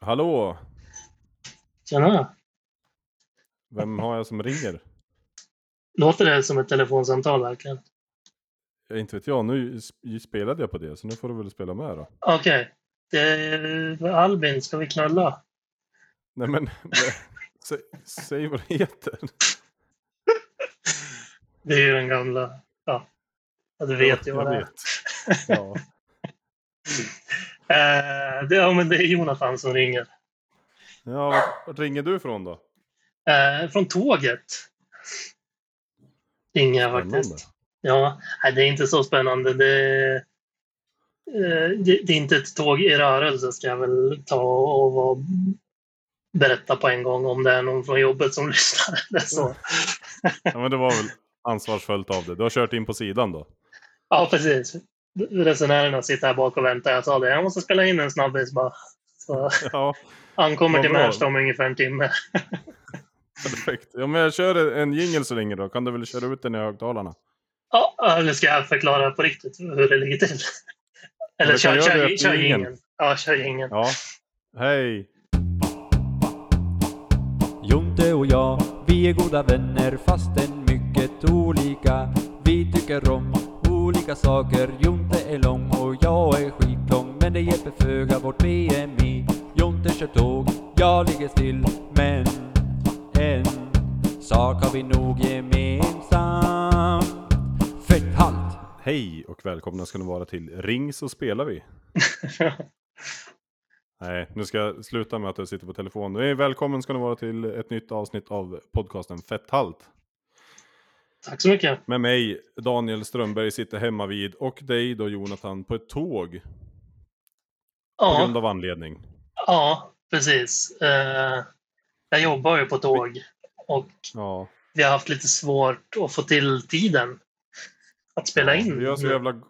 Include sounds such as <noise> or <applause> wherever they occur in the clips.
Hallå! Tjena! Vem har jag som ringer? Låter det som ett telefonsamtal verkligen? Ja, inte vet jag, nu spelade jag på det, så nu får du väl spela med då. Okej. Är Albin, ska vi knulla? Nej men, sä, säg vad det heter. Det är ju den gamla... Ja, ja du vet ju vad jag det är. vet. Ja. <laughs> Eh, det, ja, men det är Jonathan som ringer. ja, vart- vart ringer du ifrån då? Eh, från tåget. Ringer jag Spännande. faktiskt. Ja, nej, det är inte så spännande. Det, eh, det, det är inte ett tåg i rörelse ska jag väl ta och vara- berätta på en gång om det är någon från jobbet som <laughs> lyssnar. eller så. Ja men det var väl ansvarsfullt av dig. Du har kört in på sidan då? Ja, precis. Resenärerna sitter här bak och väntar. Jag sa det, jag måste spela in en snabbis bara. Så Ja, ankommer till. Märsta om ungefär en timme. <laughs> perfekt. Ja men jag kör en jingel så länge då, kan du väl köra ut den i högtalarna? Ja, eller ska jag förklara på riktigt hur det ligger till? Eller kan kör, kör, kör jingeln. Ja, kör jingeln. Ja. Hej! Jonte och jag, vi är goda vänner fastän mycket olika. Vi tycker om olika saker. Jonte är lång och jag är skitlång. Men det hjälper föga vårt BMI. Jonte kör tåg, jag ligger still. Men en sak har vi nog gemensamt. Fett halt! Hej och välkomna ska ni vara till Ring så spelar vi. <laughs> Nej, nu ska jag sluta med att jag sitter på telefon. Välkommen ska ni vara till ett nytt avsnitt av podcasten Fetthalt. Tack så mycket. Med mig, Daniel Strömberg, sitter hemma vid och dig då Jonathan på ett tåg. På grund Ja, av anledning. ja precis. Eh, jag jobbar ju på tåg och Ja, vi har haft lite svårt att få till tiden att spela in. vi gör, så jävla,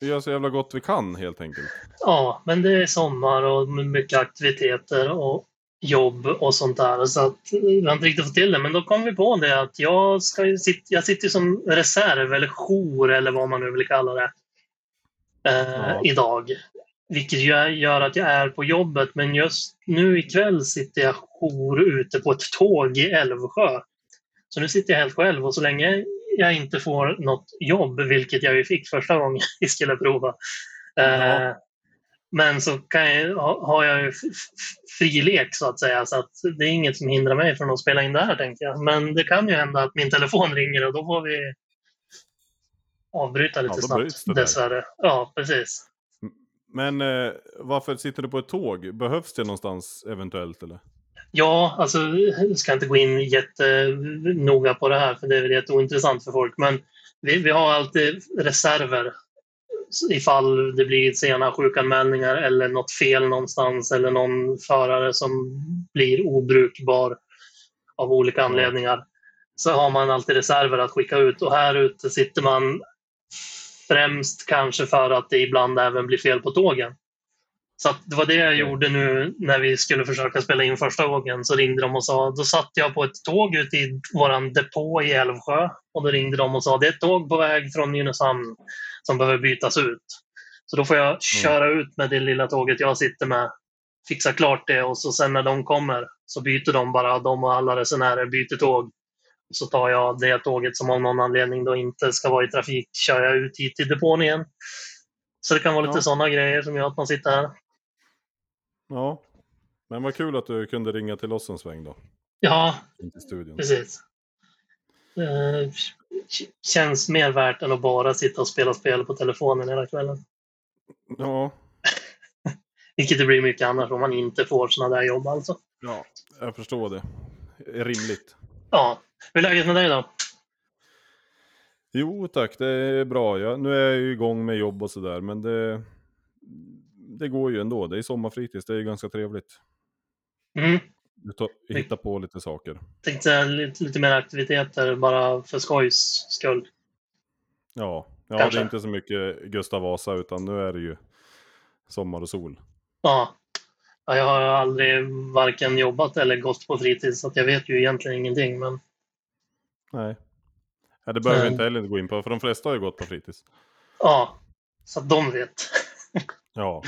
vi gör så jävla gott vi kan helt enkelt. Ja, men det är sommar och mycket aktiviteter och jobb och sånt där. Så att vi har inte riktigt fått till det. Men då kom vi på det att jag, ska jag sitter som reserv eller jour eller vad man nu vill kalla det. Eh, Ja. Idag. Vilket gör gör att jag är på jobbet. Men just nu ikväll sitter jag jour ute på ett tåg i Älvsjö. Så nu sitter jag helt själv och så länge jag inte får något jobb, vilket jag ju fick första gången vi skulle prova, Ja. eh, men så kan jag, ha- har jag ju fri lek så att säga, så att det är inget som hindrar mig från att spela in det här tänker jag. Men det kan ju hända att min telefon ringer och då får vi avbryta lite Ja, snabbt det dessvärre. Ja, precis. Men eh, varför sitter du på ett tåg? Behövs det någonstans eventuellt eller? Ja, alltså jag ska inte gå in jättenoga på det här för det är väl jätteointressant för folk. Men vi, vi har alltid reserver ifall det blir sena sjukanmälningar eller något fel någonstans eller någon förare som blir obrukbar av olika anledningar. Så har man alltid reserver att skicka ut och här ute sitter man främst kanske för att det ibland även blir fel på tågen. Så att det var det jag gjorde nu när vi skulle försöka spela in första gången. Så ringde de och sa, då satt jag på ett tåg ute i våran depå i Älvsjö. Och då ringde de och sa, det är ett tåg på väg från Nynäshamn som behöver bytas ut. Så då får jag köra ut med det lilla tåget jag sitter med, fixa klart det och så sen när de kommer så byter de bara, de och alla resenärer byter tåg. Så tar jag det tåget som av någon anledning då inte ska vara i trafik, kör jag ut hit till depån igen. Så det kan vara lite Ja. sådana grejer som gör att man sitter här. Ja. Men vad kul att du kunde ringa till oss en sväng då. Ja, precis. Eh, k- känns mer värt än att bara sitta och spela spel på telefonen hela kvällen. Ja, <laughs> Vilket det blir mycket annars om man inte får sådana där jobb alltså. ja, jag förstår det. Är rimligt. Ja, hur är läget med dig då? Jo tack, det är bra. Ja, nu är jag ju igång med jobb och sådär, men det, det går ju ändå. Det är sommarfritids, det är ju ganska trevligt. Mm. Ut och hitta på lite saker. Tänkte lite, lite mer aktiviteter bara för skojs skull. Ja, ja det är inte så mycket Gustav Vasa, utan nu är det ju sommar och sol. Ja. ja, jag har aldrig varken jobbat eller gått på fritid så att jag vet ju egentligen ingenting. Men Nej. Ja, det behöver vi inte heller gå in på, för de flesta har ju gått på fritids. ja, så att de vet. Ja,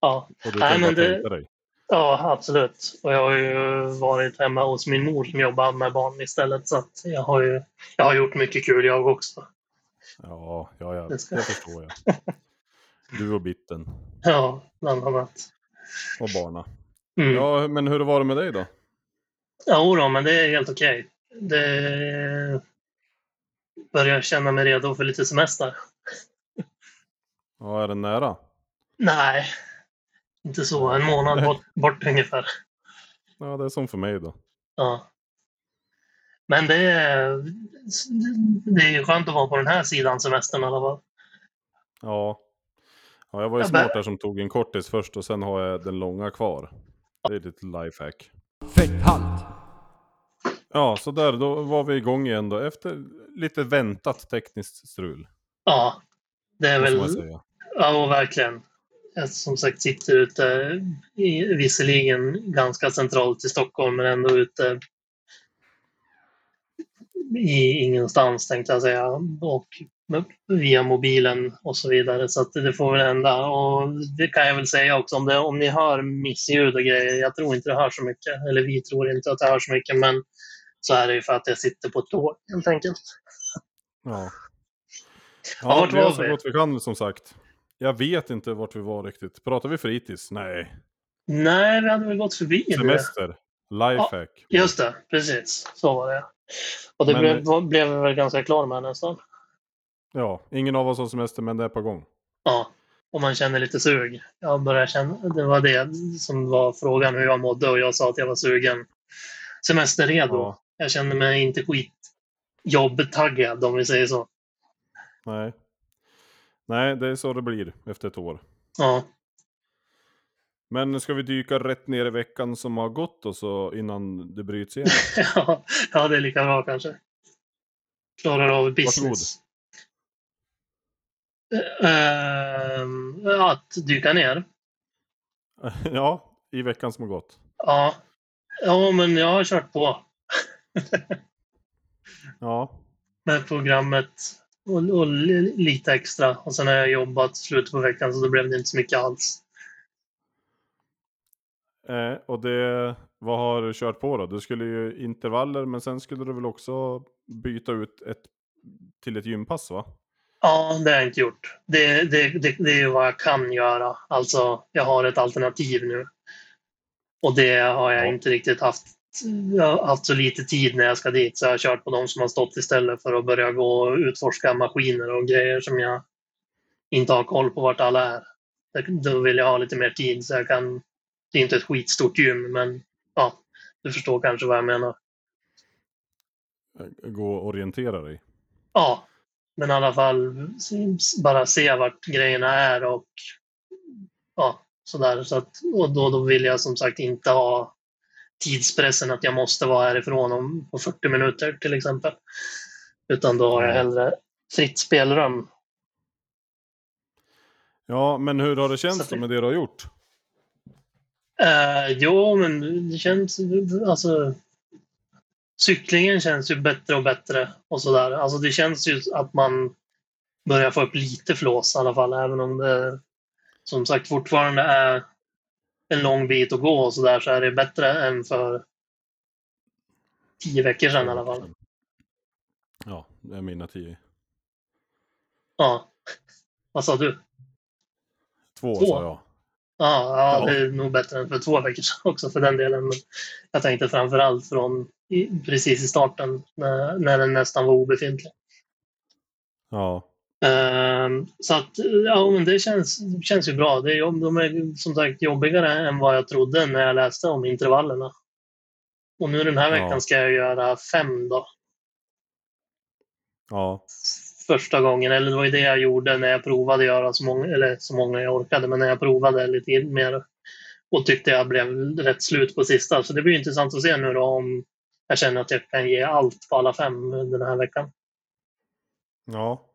ja. och du Nej, men det- dig. Ja, absolut. Och jag har ju varit hemma hos min mor som jobbar med barn istället. Så att jag, har ju, jag har gjort mycket kul jag också. Ja, ja, ja Det ska- det förstår jag. <laughs> Du och bitten Ja, bland annat. och barna. Mm. Ja, men hur var det med dig då? Jo då, men det är helt okej. Det börjar känna mig redo för lite semester. Ja, är den nära? Nej, inte så. En månad bort, bort ungefär. Ja, det är som för mig då. Ja. Men det är, det är skönt att vara på den här sidan semestern i alla fall. Ja. ja, jag var ju smart där som tog en kortis först och sen har jag den långa kvar. Det är lite lifehack. Fetthalt. Ja, så där, då var vi igång igen då efter lite väntat tekniskt strul. Ja, det är väl... Ja, verkligen. Som sagt sitter ute, i, visserligen ganska centralt i Stockholm, men ändå ute i ingenstans tänkte jag säga. Och via mobilen och så vidare. Så det får väl hända. Och det kan jag väl säga också, om, det, om ni hör missljud och grejer, jag tror inte det hör så mycket. Eller vi tror inte att det hör så mycket, men så är det ju för att jag sitter på ett tåg helt enkelt. Ja. Ja, Ja, vart vi gör var så gott vi kan som sagt. Jag vet inte vart vi var riktigt. Pratar vi fritids? Nej. Nej, vi hade väl gått förbi det. Semester? Lifehack? Just det, precis. Så var det. Och det Men- blev, blev vi väl ganska klar med nästan. Ja, ingen av oss har semester men det är på gång. Ja, och man känner lite sug. Jag börjar känna, det var det som var frågan hur jag mådde och jag sa att jag var sugen. Semesterredo. Ja. Jag kände mig inte skit jobbtaggad om vi säger så. Nej. Nej, det är så det blir efter ett år. Ja, Men ska vi dyka rätt ner i veckan som har gått och så innan det bryts igen? <laughs> ja, det är lika bra kanske. Klarar av business. Ehm, att dyka ner. <laughs> ja, i veckan som har gått. Ja. ja, men jag har kört på. <laughs> Ja, med programmet och, och li- lite extra. Och sen har jag jobbat slutet på veckan så då blev det inte så mycket alls. eh, och det, vad har du kört på då? Du skulle ju intervaller men sen skulle du väl också byta ut ett till ett gympass va? Ja, det har jag inte gjort. Det, det, det, det är vad jag kan göra. Alltså, jag har ett alternativ nu. Och det har jag Ja. inte riktigt haft. Jag har haft så lite tid när jag ska dit så jag har kört på de som har stått istället för att börja gå och utforska maskiner och grejer som jag inte har koll på vart alla är. Då vill jag ha lite mer tid så jag kan... Det är inte ett skitstort gym men ja, du förstår kanske vad jag menar. Gå och orientera dig. Ja, men i alla fall bara se vart grejerna är och ja, sådär. Så att, och då, då vill jag som sagt inte ha tidspressen att jag måste vara härifrån om på 40 minuter till exempel. Utan då har jag hellre fritt spelrum. Ja, men hur har det känts då med det du har gjort? Eh, jo, men det känns alltså. Cyklingen känns ju bättre och bättre och sådär. Alltså det känns ju att man börjar få upp lite flås i alla fall, även om det som sagt fortfarande är en lång bit att gå och sådär så är det bättre än för tio veckor sedan i alla fall. Ja, det är mina tio. Ja. Vad sa du? Två, Två? sa jag. Ja, ja, Ja. det är nog bättre än för två veckor sedan också för den delen. Men jag tänkte framför allt från i, precis i starten när, när den nästan var obefintlig. Ja, så att, ja, men det känns, känns ju bra. Det är, jobb- de är som sagt jobbigare än vad jag trodde när jag läste om intervallerna. Och nu den här Ja. veckan ska jag göra fem då. ja, Första gången, eller det var ju det jag gjorde när jag provade att göra så många, eller så många jag orkade, men när jag provade lite mer och tyckte jag blev rätt slut på sista. Så det blir intressant att se nu då om jag känner att jag kan ge allt på alla fem den här veckan. ja,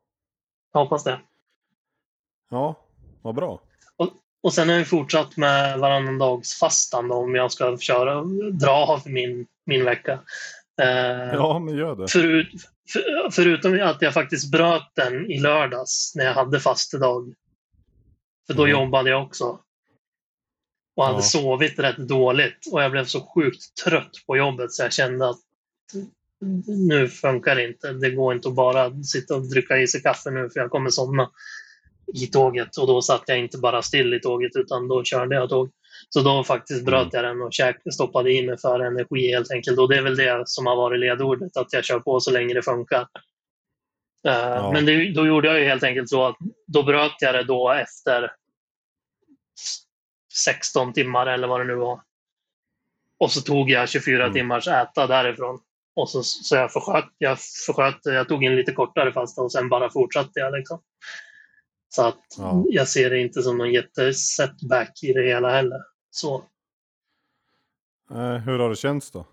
Jag hoppas det. ja, vad bra. Och sen har jag fortsatt med varannan dags fastan då, om jag ska köra, dra av min, min vecka. Eh, Ja, men gör det. förut, för, förutom att jag faktiskt bröt den i lördags när jag hade fastedag. För då Mm. jobbade jag också. Och hade Ja. sovit rätt dåligt. Och jag blev så sjukt trött på jobbet så jag kände att nu funkar det inte. Det går inte att bara sitta och dricka i sig kaffe nu för jag kommer somna i tåget. Och då satt jag inte bara still i tåget utan då körde jag tåg. Så då faktiskt bröt jag den och käk, stoppade i mig för energi helt enkelt. Och det är väl det som har varit ledordet, att jag kör på så länge det funkar. Eh, Ja. Men det, då gjorde jag ju helt enkelt så att då bröt jag det då efter 16 timmar eller vad det nu var. Och så tog jag 24 Mm. timmars äta därifrån. Och så, så jag försköt, jag försköt, jag tog en lite kortare fasta och sen bara fortsatte jag liksom. Så att Ja. jag ser det inte som någon jättesetback i det hela heller. Så. Eh, hur har det känts då?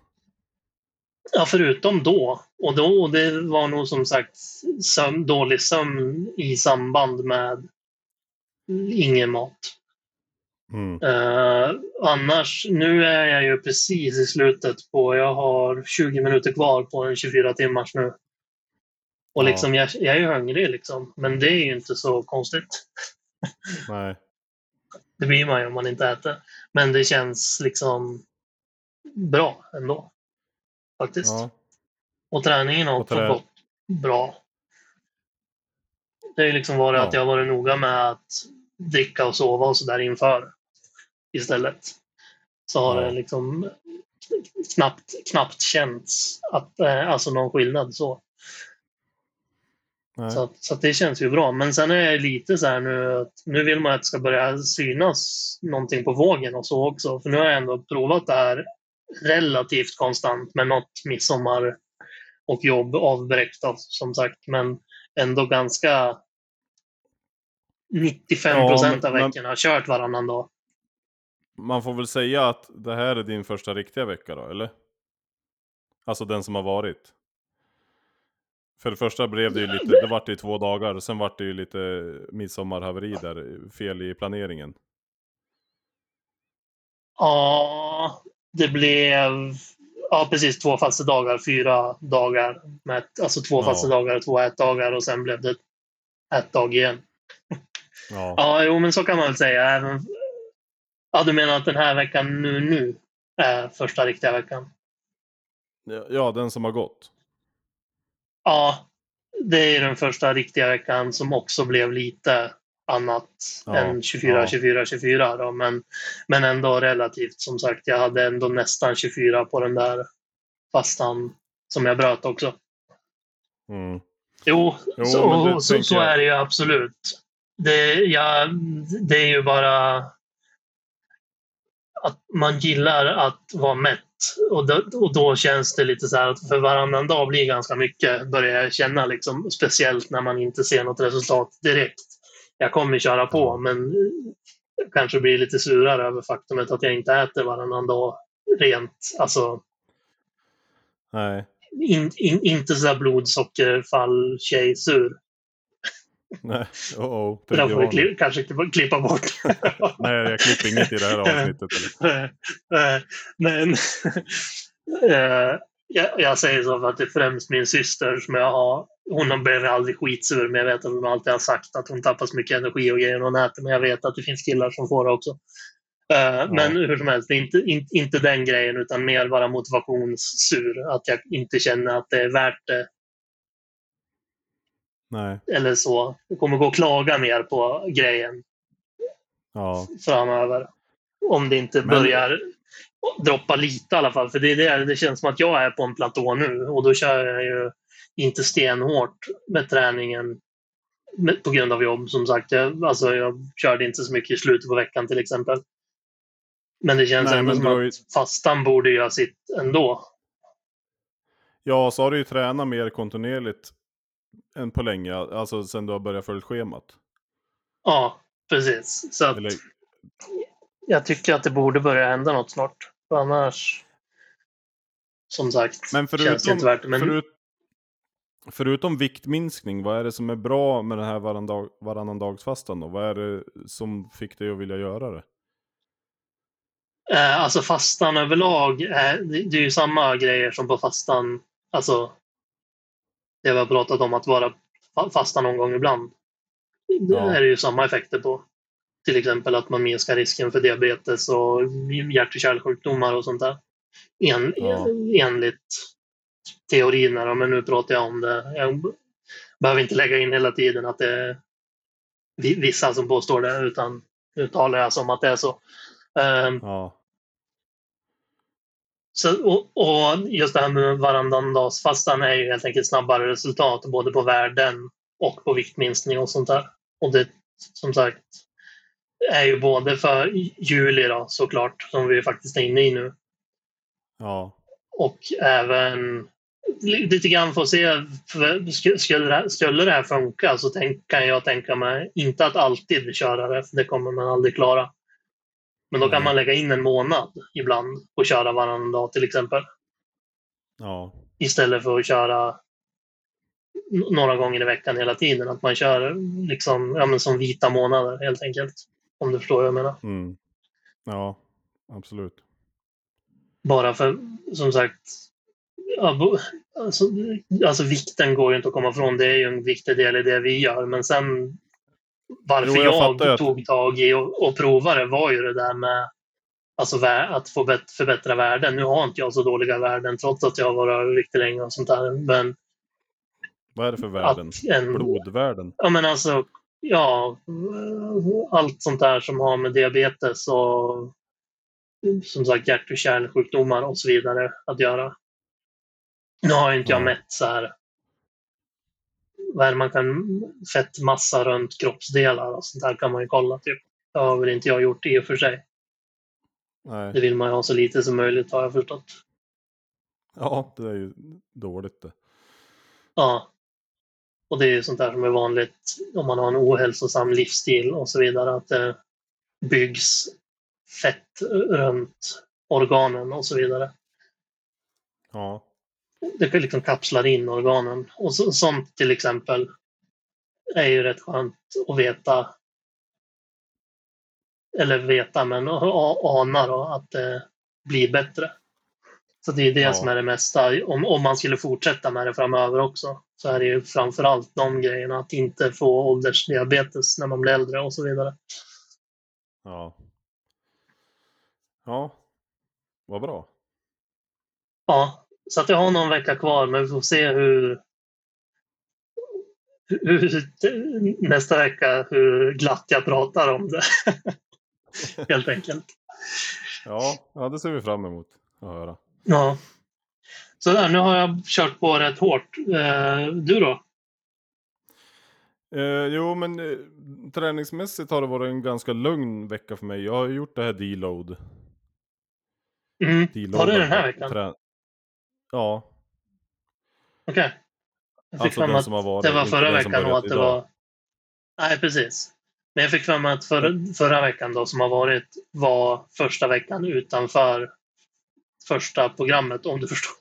Ja, förutom då. Och då, det var nog som sagt sömn, dålig sömn i samband med ingen mat. Mm. Eh, annars, nu är jag ju precis i slutet på, jag har 20 minuter kvar på en 24 timmars nu. Och Ja. liksom, jag, jag är hungrig liksom, men det är ju inte så konstigt. <laughs> Nej. Det blir man ju om man inte äter. Men det känns liksom bra ändå. Faktiskt. Ja. Och träningen har också trä- gått bra. Det har ju liksom varit Ja. att jag har varit noga med att dricka och sova och sådär inför istället. Så har Ja. det liksom knappt, knappt känts att, eh, alltså någon skillnad så. Nej. Så, att, så att det känns ju bra. Men sen är jag lite så här nu att nu vill man att det ska börja synas någonting på vågen och så också. För nu har jag ändå provat det här relativt konstant med något midsommar och jobb avbräckt av, som sagt. Men ändå ganska 95 Ja, procent men- av men- veckorna har kört varannan dag. Man får väl säga att det här är din första riktiga vecka då, eller? Alltså den som har varit. För det första blev det ju lite, det vart ju två dagar, sen vart det ju lite midsommarhaveri där, fel i planeringen. Ja, det blev ja, precis två fastedagar, fyra dagar. Med, ett- alltså två Ja. fastedagar och två ätdagar och sen blev det ett dag igen. Ja. Ja, jo, men så kan man väl säga. Även, ja, du menar att den här veckan nu, nu är första riktiga veckan? Ja, den som har gått. Ja, det är den första riktiga veckan som också blev lite annat Ja, än 24, ja. 24, 24. Då. Men, men ändå relativt. Som sagt, jag hade ändå nästan 24 på den där fastan som jag bröt också. Mm. Jo, Jo, så, så, så är det ju absolut. Det, ja, det är ju bara att man gillar att vara mätt. Och då, och då känns det lite så här att för varannan dag blir ganska mycket, börjar jag känna. Liksom, speciellt när man inte ser något resultat direkt. Jag kommer köra på, men kanske blir lite surare över faktumet att jag inte äter varannan dag rent. Alltså, Nej. in, in, inte så blodsockerfall tjejsur. Nej. Oh oh. Det där får vi kanske klippa- klippa bort. <laughs> Nej, jag klipper inget i det här avsnittet. <laughs> Men <laughs> eh, jag, jag säger så för att det är främst min syster som jag har. Hon blev aldrig skitsur, men jag vet att hon alltid har sagt att hon tappar så mycket energi och grejer när hon äter. Men jag vet att det finns killar som får det också. Eh, Men hur som helst, det är inte, in, inte den grejen utan mer bara motivationssur. Att jag inte känner att det är värt det Nej. eller så. Jag kommer gå och klaga mer på grejen Ja. framöver. Om det inte Men- börjar droppa lite i alla fall. För det, är det, det känns som att jag är på en platå nu och då kör jag ju inte stenhårt med träningen på grund av jobb. Som sagt, jag, alltså, jag körde inte så mycket i slutet på veckan till exempel. Men det känns Nej, ändå som du ju- att fastan borde göra sitt ändå. Ja, så har du ju tränat mer kontinuerligt än på länge, alltså sen du har börjat följa schemat. Ja, precis. Så att Eller, jag tycker att det borde börja hända något snart. För annars, som sagt, men känns det förutom, inte värt det. Men förut, förutom viktminskning, vad är det som är bra med den här varandag, varannandagsfastan då? Vad är det som fick dig att vilja göra det? Eh, alltså fastan överlag, eh, det är ju samma grejer som på fastan. Alltså, det vi har pratat om att vara fa- fasta någon gång ibland. Det Ja. är det ju samma effekter på. till exempel att man minskar risken för diabetes och hjärt och kärlsjukdomar och sånt där. En, Ja. Enligt teorierna, men nu pratar jag om det. Jag behöver inte lägga in hela tiden att det är vi- vissa som påstår det, utan nu talar jag som att det är så. Ehm, Ja. Så, och, och just det här med varannandagsfastan är ju helt enkelt snabbare resultat både på värden och på viktminskning och sånt där. Och det som sagt är ju både för juli då såklart, som vi faktiskt är inne i nu, Ja. och även lite grann få se, för sk- skulle det, här- skulle det här funka så tänk, kan jag tänka mig, inte att alltid köra det, för det kommer man aldrig klara. Men då kan Nej. man lägga in en månad ibland och köra varannan dag till exempel. Ja. istället för att köra några gånger i veckan hela tiden. Att man kör liksom, ja, men som vita månader helt enkelt. Om du förstår vad jag menar. Mm. Ja, absolut. Bara för, som sagt, alltså, alltså vikten går ju inte att komma ifrån. Det är ju en viktig del i det vi gör. Men sen varför Jo, jag jag, ju tog tag i och, och provade var ju det där med alltså, att få bet- förbättra värden. Nu har inte jag så dåliga värden trots att jag har varit överviktig länge och sånt där. Men Vad är det för värden? en, Blodvärden? Ja, men alltså, ja, allt sånt där som har med diabetes och som sagt hjärt och kärlsjukdomar och så vidare att göra. Nu har inte jag Ja. mätt så här vad är det man kan, fettmassa runt kroppsdelar och sånt där kan man ju kolla. Typ. Det har väl inte jag gjort i och för sig. Det Nej. vill man ju ha så lite som möjligt har jag förstått. Ja, det är ju dåligt det. Ja. Och det är ju sånt där som är vanligt om man har en ohälsosam livsstil och så vidare. Att det byggs fett runt organen och så vidare. Ja. Det liksom kapslar in organen. Och så, sånt till exempel är ju rätt skönt att veta. Eller veta, men ana då att det blir bättre. Så det är det Ja. som är det mesta. Om, om man skulle fortsätta med det framöver också så är det ju framförallt de grejerna. Att inte få åldersdiabetes när man blir äldre och så vidare. Ja. Ja. Vad bra. Ja, så att jag har någon vecka kvar, men vi får se hur, hur nästa vecka hur glatt jag pratar om det. <laughs> Helt enkelt. Ja, ja, det ser vi fram emot att höra. Ja. Så där, nu har jag kört på rätt hårt. Eh, du då? Eh, jo, men eh, träningsmässigt har det varit en ganska lugn vecka för mig. Jag har gjort det här deload. Mm. deload Var det den här veckan? Ja, Okej. Jag fick alltså den att som har varit. det var förra veckan och att det idag. var... Nej, precis. Men jag fick för mig att för, förra veckan då som har varit var första veckan utanför första programmet, om du <laughs> förstår.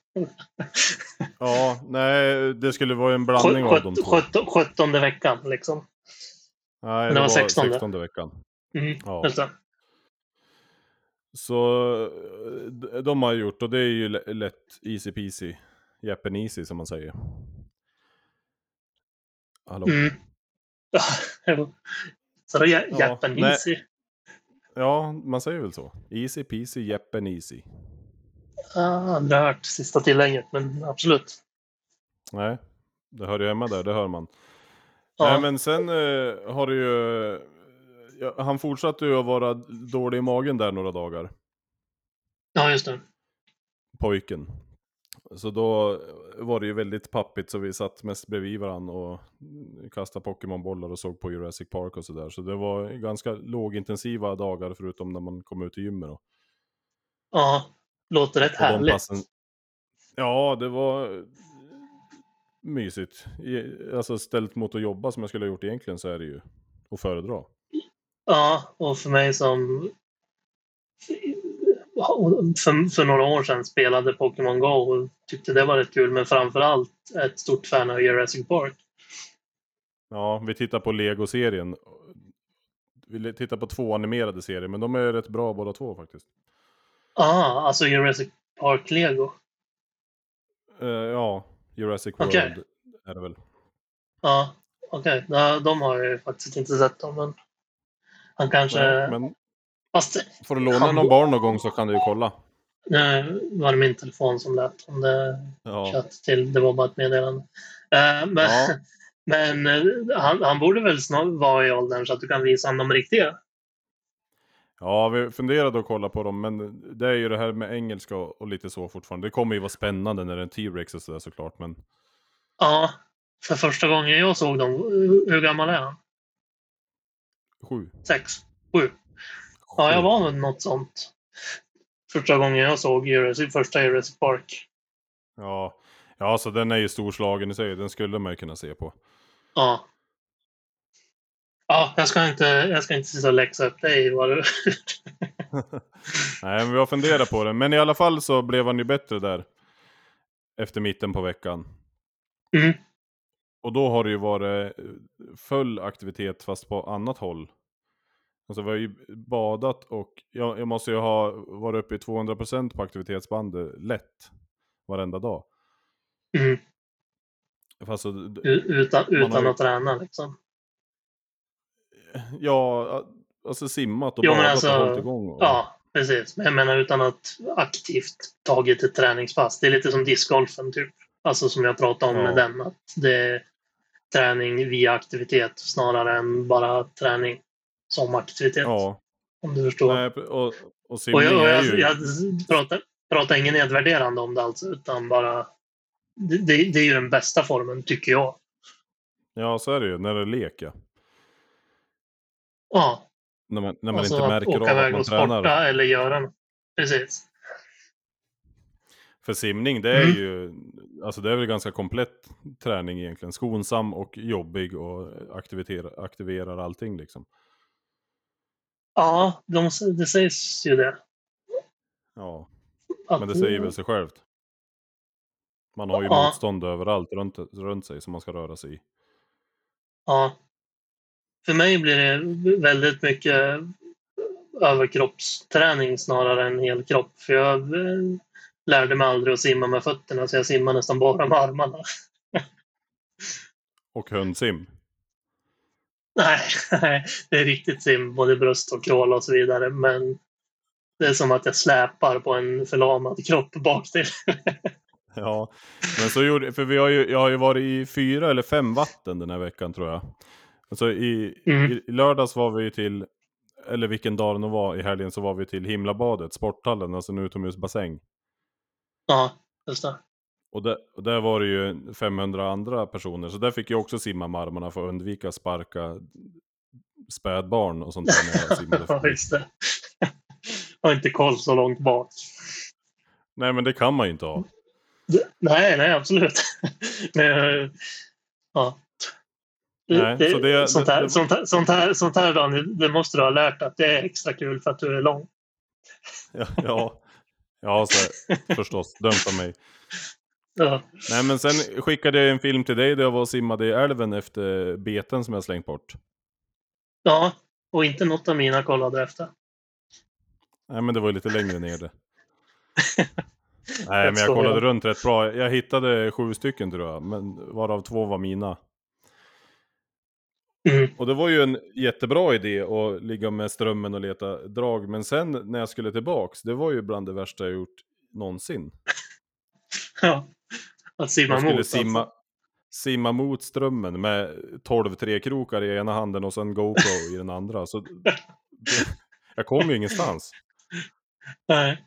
Ja, nej, det skulle vara en blandning av de två. Sjutton- Sjuttonde veckan liksom. Nej, det det var var 16:e. 16 veckan. Mm, Ja. Det. Så eh, de har gjort och det är ju lä- lätt easy peasy. Jeppen easy som man säger. Hallå? Mm. <laughs> Så då är Ja, Japan nej. easy. Ja, man säger väl så. Easy peasy, jeppen easy. Jag har aldrig hört sista tillägget, men absolut. Nej, det hör ju hemma där, det hör man. Ja. Nej men sen eh, har det ju... Han fortsatte ju att vara dålig i magen där några dagar. ja, just det. pojken. Så då var det ju väldigt pappigt så vi satt mest bredvid varandra och kastade Pokémonbollar och såg på Jurassic Park och sådär. Så det var ganska lågintensiva dagar förutom när man kom ut i gymmet då. Ja, låter rätt härligt. passen- Ja, det var mysigt. Alltså ställt mot att jobba som jag skulle ha gjort egentligen så är det ju att föredra. Ja, och för mig som för, för några år sedan spelade Pokémon Go och tyckte det var rätt kul, men framförallt ett stort fan av Jurassic Park. Ja, vi tittar på Lego-serien. Vi tittar på två animerade serier, men de är rätt bra båda två faktiskt. Ja, alltså Jurassic Park Lego. Eh, ja, Jurassic World är det väl. Ja, okej. Okay. De har jag ju faktiskt inte sett dem, men Han kanske... Nej, men Fast får du låna Han någon barn någon gång så kan du ju kolla. nu var det min telefon som lät om det Ja, chatt till. Det var bara ett meddelande. Eh, men Ja. <laughs> men eh, han, han borde väl snart vara i åldern så att du kan visa honom de riktiga. ja vi funderade att kolla på dem, men det är ju det här med engelska och, och lite så fortfarande. Det kommer ju vara spännande när det är en T-Rex och sådär såklart, men Ja, för första gången jag såg dem, hur hur gammal är han? Sju. Sex? Sju? Ja, jag var väl något sånt. Första gången jag såg Jurassic, första Jurassic Park. Ja. ja, så den är ju storslagen i sig. Den skulle man ju kunna se på. Ja. Ja, jag ska inte, jag ska inte sitta och läxa upp dig. <laughs> Nej, men vi har funderat på det. Men i alla fall så blev han ju bättre där. Efter mitten på veckan. Mm. Och då har det ju varit eh, full aktivitet fast på annat håll. Alltså vi har ju badat och jag, jag måste ju ha varit uppe i 200% på aktivitetsbandet lätt. Varenda dag. Mm. Fast så, d- U- Utan, utan ju- att träna liksom. ja, alltså simmat och Jo, badat alltså, och hållit igång. Och, Ja, precis. Men jag menar utan att aktivt tagit ett träningspass. Det är lite som discgolfen typ. Alltså som jag pratade om Ja. med den. Att det träning via aktivitet snarare än bara träning som aktivitet. ja. Om du förstår. Nej, och, och Och jag, och jag, ju... jag pratar, pratar ingen nedvärderande om det alltså, utan bara... Det, det, det är ju den bästa formen, tycker jag. Ja, så är det ju. När det är lek, ja. Ja, När man, när man alltså inte att märker av åka att iväg man och tränar. sporta eller göra något. Precis. För simning, det är Mm. ju... Alltså det är väl ganska komplett träning egentligen. Skonsam och jobbig och aktiverar, aktiverar allting liksom. Ja, de, det sägs ju det. Ja, Att, men det säger väl sig självt. Man har ju Ja. motstånd överallt runt, runt sig som man ska röra sig i. Ja. För mig blir det väldigt mycket överkroppsträning snarare än helkropp. För jag eh, lärde mig aldrig att simma med fötterna, så jag simmar nästan bara med armarna. Och hundsim. Nej, nej, det är riktigt sim, både bröst och krål och så vidare. Men det är som att jag släpar på en förlamad kropp bak till. <laughs> Ja, men så gjorde, för vi har ju, jag har ju varit i fyra eller fem vatten den här veckan tror jag. Alltså i, Mm. i, lördags var vi till, eller vilken dag det nu var i helgen, så var vi till Himlabadet, sporthallen, alltså en utomhusbassäng. Ja, just det. Och där, och där var det ju 500 andra personer, så där fick jag också simma med armarna för att undvika sparka spädbarn och sånt där när jag simmade. <laughs> Ja, förbi. just det. Har inte koll så långt bak. Nej men det kan man ju inte ha. Det- Nej, nej, absolut. Men, ja. Nej, det, så det- sånt, här, det- sånt, här, sånt, här, sånt här Daniel, det måste du ha lärt att det är extra kul för att du är lång. Ja, ja, ja så, förstås, dömt av mig. <laughs> Ja. Nej men sen skickade jag en film till dig där jag var och simmade i älven efter beten som jag slängt bort. ja, och inte något av mina kollade efter. Nej men det var ju lite längre ner det. <laughs> Nej men jag kollade runt rätt bra. Jag hittade sju stycken tror jag, men varav två var mina. Mm. Och det var ju en jättebra idé att ligga med strömmen och leta drag. Men sen när jag skulle tillbaks, det var ju bland det värsta jag gjort någonsin. <laughs> Ja. Att simma Jag skulle mot. simma, Alltså. simma mot strömmen med 12 trekrokar i ena handen och sen GoPro i den andra. Så jag kom ju ingenstans. Nej.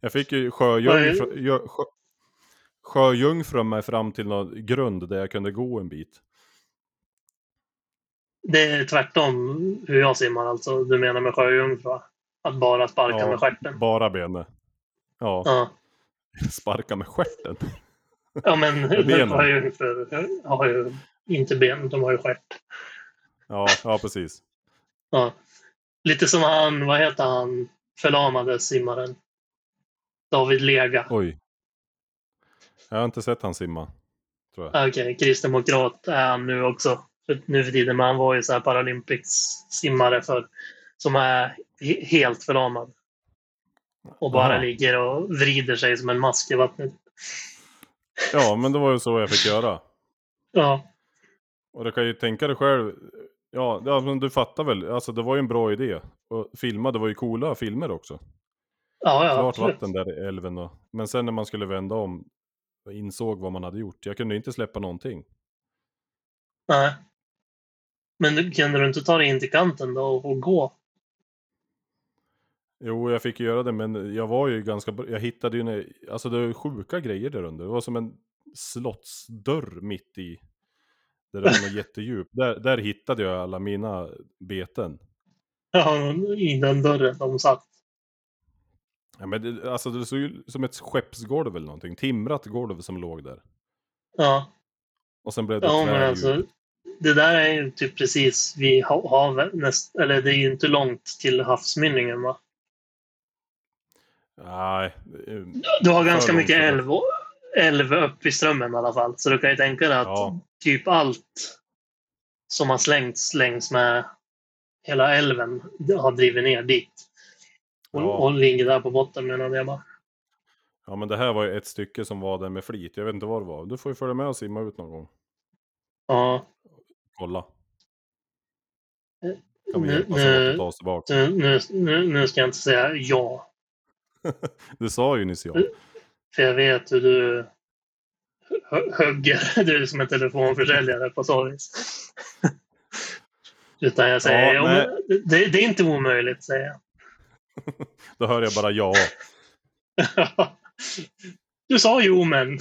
Jag fick ju Nej. sjöjungfru, jö- sjö, sjöjungfrun mig fram till någon grund där jag kunde gå en bit. Det är tvärtom hur jag simmar alltså. Du menar med sjöjungfru? Att bara sparka Ja. med stjärten? Bara benet. Ja, Ja. <laughs> sparka med stjärten. <laughs> Ja, men <laughs> sjöjungfrur har ju inte ben, de har ju stjärt. Ja, ja precis. Ja. Lite som han, vad heter han, förlamade simmaren? David Lega. Oj. Jag har inte sett han simma. Ah, Okej, kristdemokrat är han nu också. För, nu för tiden, men han var ju så här Paralympics-simmare för, som är he- helt förlamad. Och bara Aha. ligger och vrider sig som en mask i vattnet. Ja, men det var ju så jag fick göra. Ja, Och du kan ju tänka dig själv Ja, men du fattar väl, alltså det var ju en bra idé. Och filma, det var ju coola filmer också. Ja, ja, Klart absolut. vatten där i älven och... Men sen när man skulle vända om insåg vad man hade gjort. Jag kunde inte släppa någonting. Nej. Men kunde du inte ta dig in till kanten då och, gå? Jo, jag fick göra det, men jag var ju ganska... bra- Jag hittade ju... En, alltså det var sjuka grejer där under. Det var som en slottsdörr mitt i. Där det var <laughs> jättedjup. Där, där hittade jag alla mina beten. Ja, i den dörren de satt. Ja, men det, alltså det såg ju som ett skeppsgolv eller någonting. Timrat golv som låg där. Ja, Och sen blev det ja men trädjup. alltså. Det där är ju typ precis vid ha- havet. Näst, eller det är ju inte långt till havsmynningen va? Nej. eh, Du har ganska mycket älv, älv upp i strömmen i alla fall. Så du kan ju tänka dig att Ja. typ allt som har slängts längs med hela älven har drivit ner dit. Och, Ja. och ligger där på botten menade jag bara. Ja men det här var ju ett stycke som var där med flit. Jag vet inte vad det var. Du får ju följa med och simma ut någon gång. Ja, Kolla. Eh, Kan vi nu- hjälpas åt att ta oss tillbaka. nu, nu, nu, nu ska jag inte säga ja. <laughs> Du sa ju nyss ja. För jag vet hur du högger. <laughs> Du är som en telefonförsäljare på så vis. <laughs> Utan jag säger, Ja, ja, det, det är inte omöjligt, säger jag. Då hör jag bara ja. Du sa jo, men.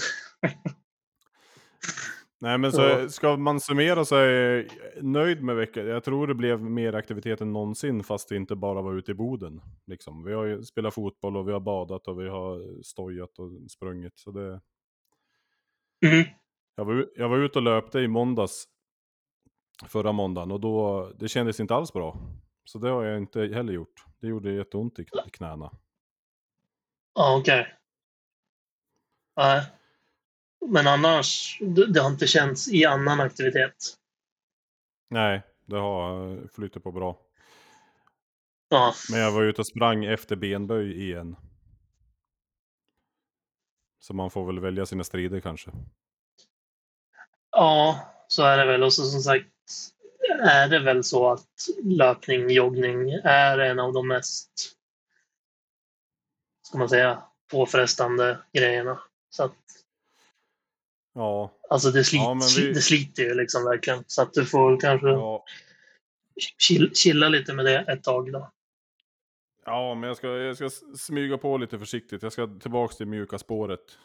Nej men så ska man summera så är jag nöjd med veckan. Jag tror det blev mer aktivitet än någonsin fast det inte bara var ute i Boden. Liksom. Vi har ju spelat fotboll och vi har badat och vi har stojat och sprungit. Så det... Mm. jag, var, jag var ute och löpte i måndags. Förra måndagen och då, det kändes inte alls bra. Så det har jag inte heller gjort. Det gjorde jätteont i kn- i knäna. Ja, okej. Nej. Men annars, det, har inte känts i annan aktivitet. Nej, det har eh, flyttat på bra. Ja, Men jag var ute och sprang efter benböj igen. Så man får väl välja sina strider kanske. ja, så är det väl. Och så som sagt är det väl så att löpning, joggning är en av de mest, ska man säga, påfrestande grejerna. Så att, Ja, alltså det, slit, Ja, vi- det sliter ju liksom verkligen. Så att du får kanske ja, chill, chilla lite med det ett tag då. ja men jag ska, jag ska smyga på lite försiktigt. Jag ska tillbaka till mjuka spåret.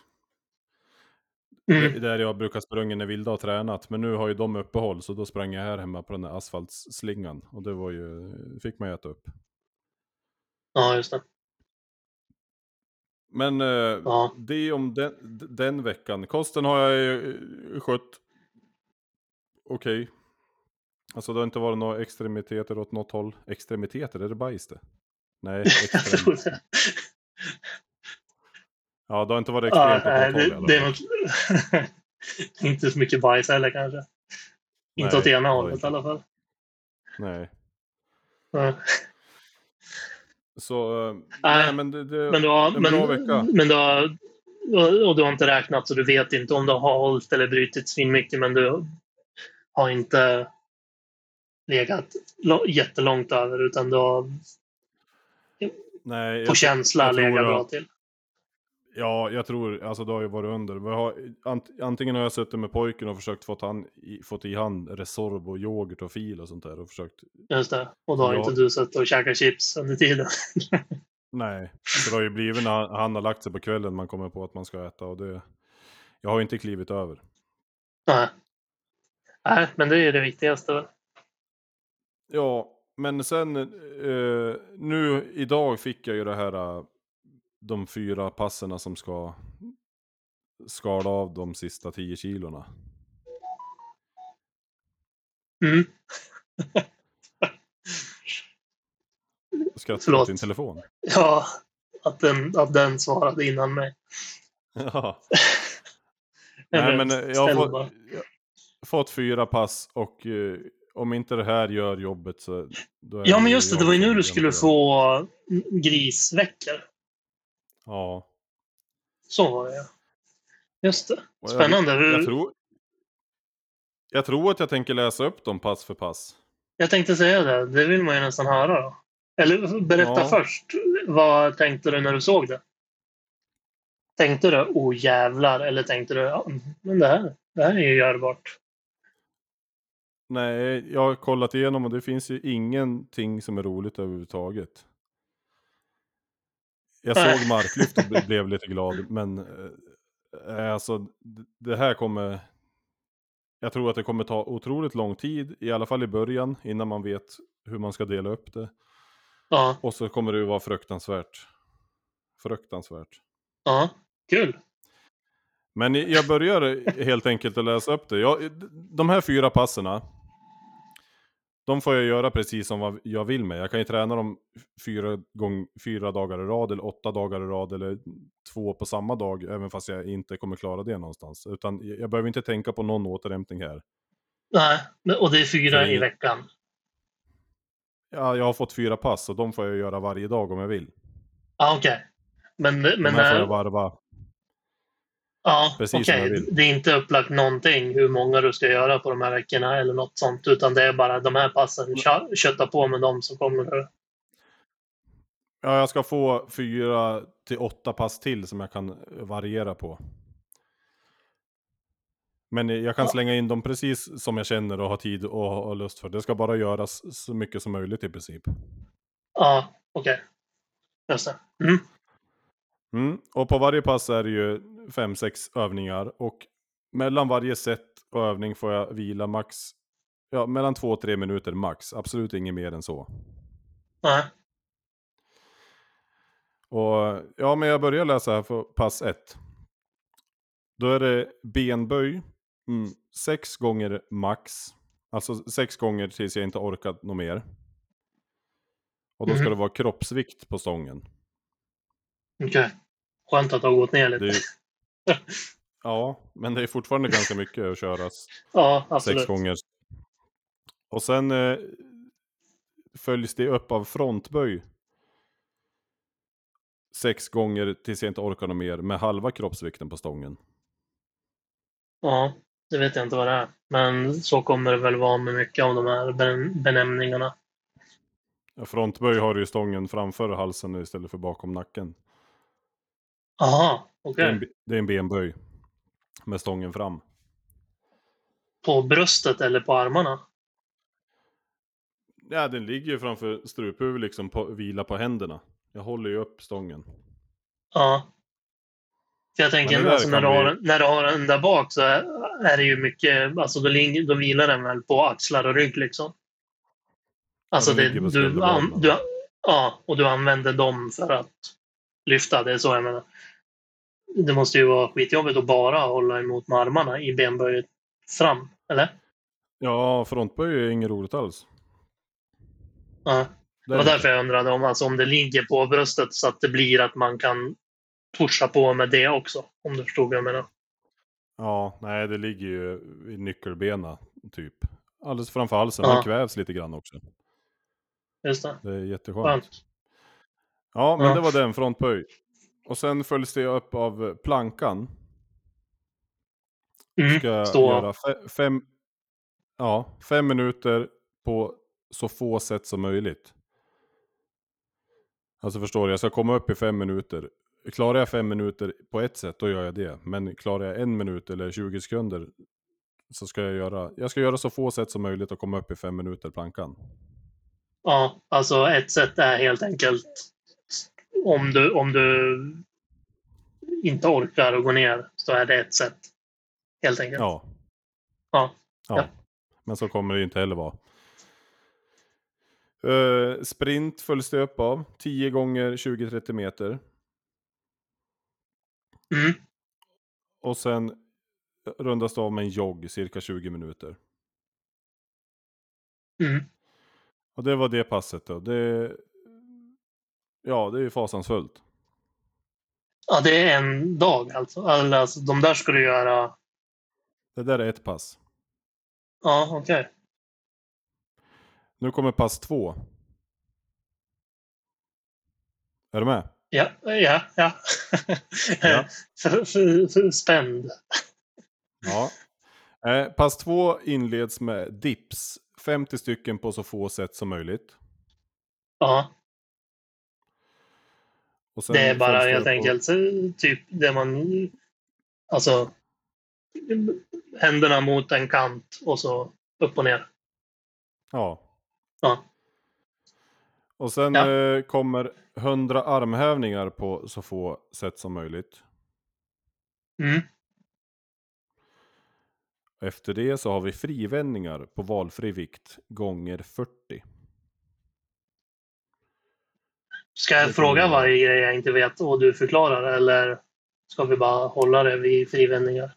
Mm. Där jag brukar sprungit när Vilda har tränat. Men nu har ju de uppehåll så då sprang jag här hemma på den där asfaltsslingan. Och det var ju, fick man äta upp. Ja, just det. Men eh, Ja. det om den, den veckan. Kosten har jag ju eh, skött okej. Alltså det har inte varit några extremiteter åt något håll. Extremiteter, är det bajs det? Nej, <laughs> extrem. ja det har inte varit Ja, extremt nej, åt något håll det, det nog <laughs> inte så mycket bajs heller kanske. Inte Nej, åt ena hållet inte. i alla fall. Nej. Ja. Så, eh, Nej, nej men det, det Men du har, en men, bra vecka. men du har, och du har inte räknat så du vet inte om du har hållit eller brutit svinmycket men du har inte legat jättelångt över utan du har nej, på känsla legat att- bra till. Ja, jag tror, alltså det har ju varit under. Vi har, ant, antingen har jag suttit med pojken och försökt få han, i, fått i han Resorb och yoghurt och fil och sånt där och försökt Just det. Och då har Ja. inte du suttit och käkat chips under tiden. <laughs> Nej, det har ju blivit när han, han har lagt sig på kvällen man kommer på att man ska äta och det... Jag har ju inte klivit över. Nej. Nej, men det är det viktigaste. väl. Ja, men sen eh, nu idag fick jag ju det här eh, de fyra passerna som ska skala av de sista 10 kilorna. Mm. Skrattar du åt din telefon? Ja, att den, att den svarade innan mig. <laughs> Ja. Nej, men eh, jag har fått, fått fyra pass och eh, om inte det här gör jobbet så... Ja, men ju just det. Det var ju nu du skulle få grisveckor. Ja. Så var det ja. Just det. Jag- Spännande. Hur... Jag tror, jag tror att jag tänker läsa upp dem pass för pass. Jag tänkte säga det. Det vill man ju nästan höra. Då. Eller berätta Ja. först. Vad tänkte du när du såg det? Tänkte du oh jävlar eller tänkte du ja, men det här, det här är ju görbart? Nej, jag har kollat igenom och det finns ju ingenting som är roligt överhuvudtaget. Jag såg marklyft och <laughs> ble- blev lite glad, men eh, alltså d- det här kommer... Jag tror att det kommer ta otroligt lång tid, i alla fall i början, innan man vet hur man ska dela upp det. Ja, Och så kommer det ju vara fruktansvärt. Fruktansvärt. ja, kul. Men jag börjar helt enkelt att läsa upp det. Jag, de här fyra passerna, de får jag göra precis som jag vill med. Jag kan ju träna dem fyra, gång, fyra dagar i rad, eller åtta dagar i rad, eller två på samma dag, även fast jag inte kommer klara det någonstans. Utan jag behöver inte tänka på någon återhämtning här. Nej, men- och det är fyra det- i veckan. Ja, jag har fått fyra pass, och de får jag göra varje dag om jag vill. Ja, okej. Men, De men här får jag varva. Ja, precis som okej. jag vill. Det är inte upplagt någonting hur många du ska göra på de här veckorna eller något sånt. Utan det är bara de här passen. Kö- Kötta på med dem så kommer du. Ja, jag ska få fyra till åtta pass till som jag kan variera på. Men jag kan Ja. slänga in dem precis som jag känner och har tid och har lust för. Det ska bara göras så mycket som möjligt i princip. Ja, okej. Just det. Mm. Mm. Och på varje pass är det ju fem, sex övningar. Och mellan varje set och övning får jag vila max, ja, mellan två och tre minuter max. Absolut inget mer än så. Nej. Och ja, men jag börjar läsa här för pass 1. Då är det benböj, mm, sex gånger max. Alltså sex gånger tills jag inte orkat något mer. Och då ska Mhm. det vara kroppsvikt på stången. Okej. Skönt att det har gått ner lite. Är, <laughs> ja, men det är fortfarande ganska mycket att köra s- <laughs> Ja, absolut. sex gånger. Och sen eh, följs det upp av frontböj. Sex gånger tills jag inte orkar något mer med halva kroppsvikten på stången. Ja, det vet jag inte vad det är. Men så kommer det väl vara med mycket av de här ben- benämningarna. Frontböj har du ju stången framför halsen istället för bakom nacken. Aha, okej. be- det är en benböj. Med stången fram. På bröstet eller på armarna? Ja, den ligger ju framför struphuvudet liksom, på, vila på händerna. Jag håller ju upp stången. Ja. För jag tänker, alltså, när, du har, när du har den där bak så är, är det ju mycket, alltså då, då vilar den väl på axlar och rygg liksom. Alltså den det, du, an, du, ja, och du använder dem för att lyfta, det är så jag menar. Det måste ju vara skitjobbigt att bara hålla emot med armarna i benböjet fram, eller? Ja, frontböj är inget roligt alls. Ja. Det var därför jag undrade om, alltså, om det ligger på bröstet så att det blir att man kan pusha på med det också. Om du förstod vad jag menar. Ja, nej det ligger ju i nyckelbena typ. Alldeles framför halsen, Ja. man kvävs lite grann också. Just det. Det är jätteskönt. Skönt. Ja, men Ja. det var den frontböj. Och sen följs det upp av plankan. Mm. Ska Stå. göra fe- fem, ja, fem minuter på så få sätt som möjligt. Alltså förstår du, jag ska komma upp i fem minuter. Klarar jag fem minuter på ett sätt, då gör jag det. Men klarar jag en minut eller 20 sekunder så ska jag göra, jag ska göra så få sätt som möjligt och komma upp i fem minuter plankan. Ja, alltså ett sätt är helt enkelt om du, om du inte orkar att gå ner så är det ett sätt. Helt enkelt. Ja. Ja. ja. Ja. Men så kommer det inte heller vara. Eh, sprint följs det upp av. 10 gånger 20-30 meter. Mm. Och sen rundas det av med en jogg cirka 20 minuter. Mm. Och det var det passet då. Det, ja, det är ju fasansfullt. Ja, det är en dag alltså. Alltså de där ska du göra... Det där är ett pass. Ja, okej. Nu kommer pass två. Är du med? Ja, ja, ja. Ja. <laughs> för, för, för spänd. Ja. Eh, pass två inleds med dips 50 stycken på så få sätt som möjligt. Ja, det är bara helt enkelt eh, typ det man... Alltså... Händerna mot en kant och så upp och ner. Ja. Ja. Och sen Ja. eh, kommer 100 armhävningar på så få sätt som möjligt. Mm. Efter det så har vi frivändningar på valfri vikt gånger 40. Ska Det jag fråga varje grej jag inte vet och du förklarar eller ska vi bara hålla det vid frivändningar?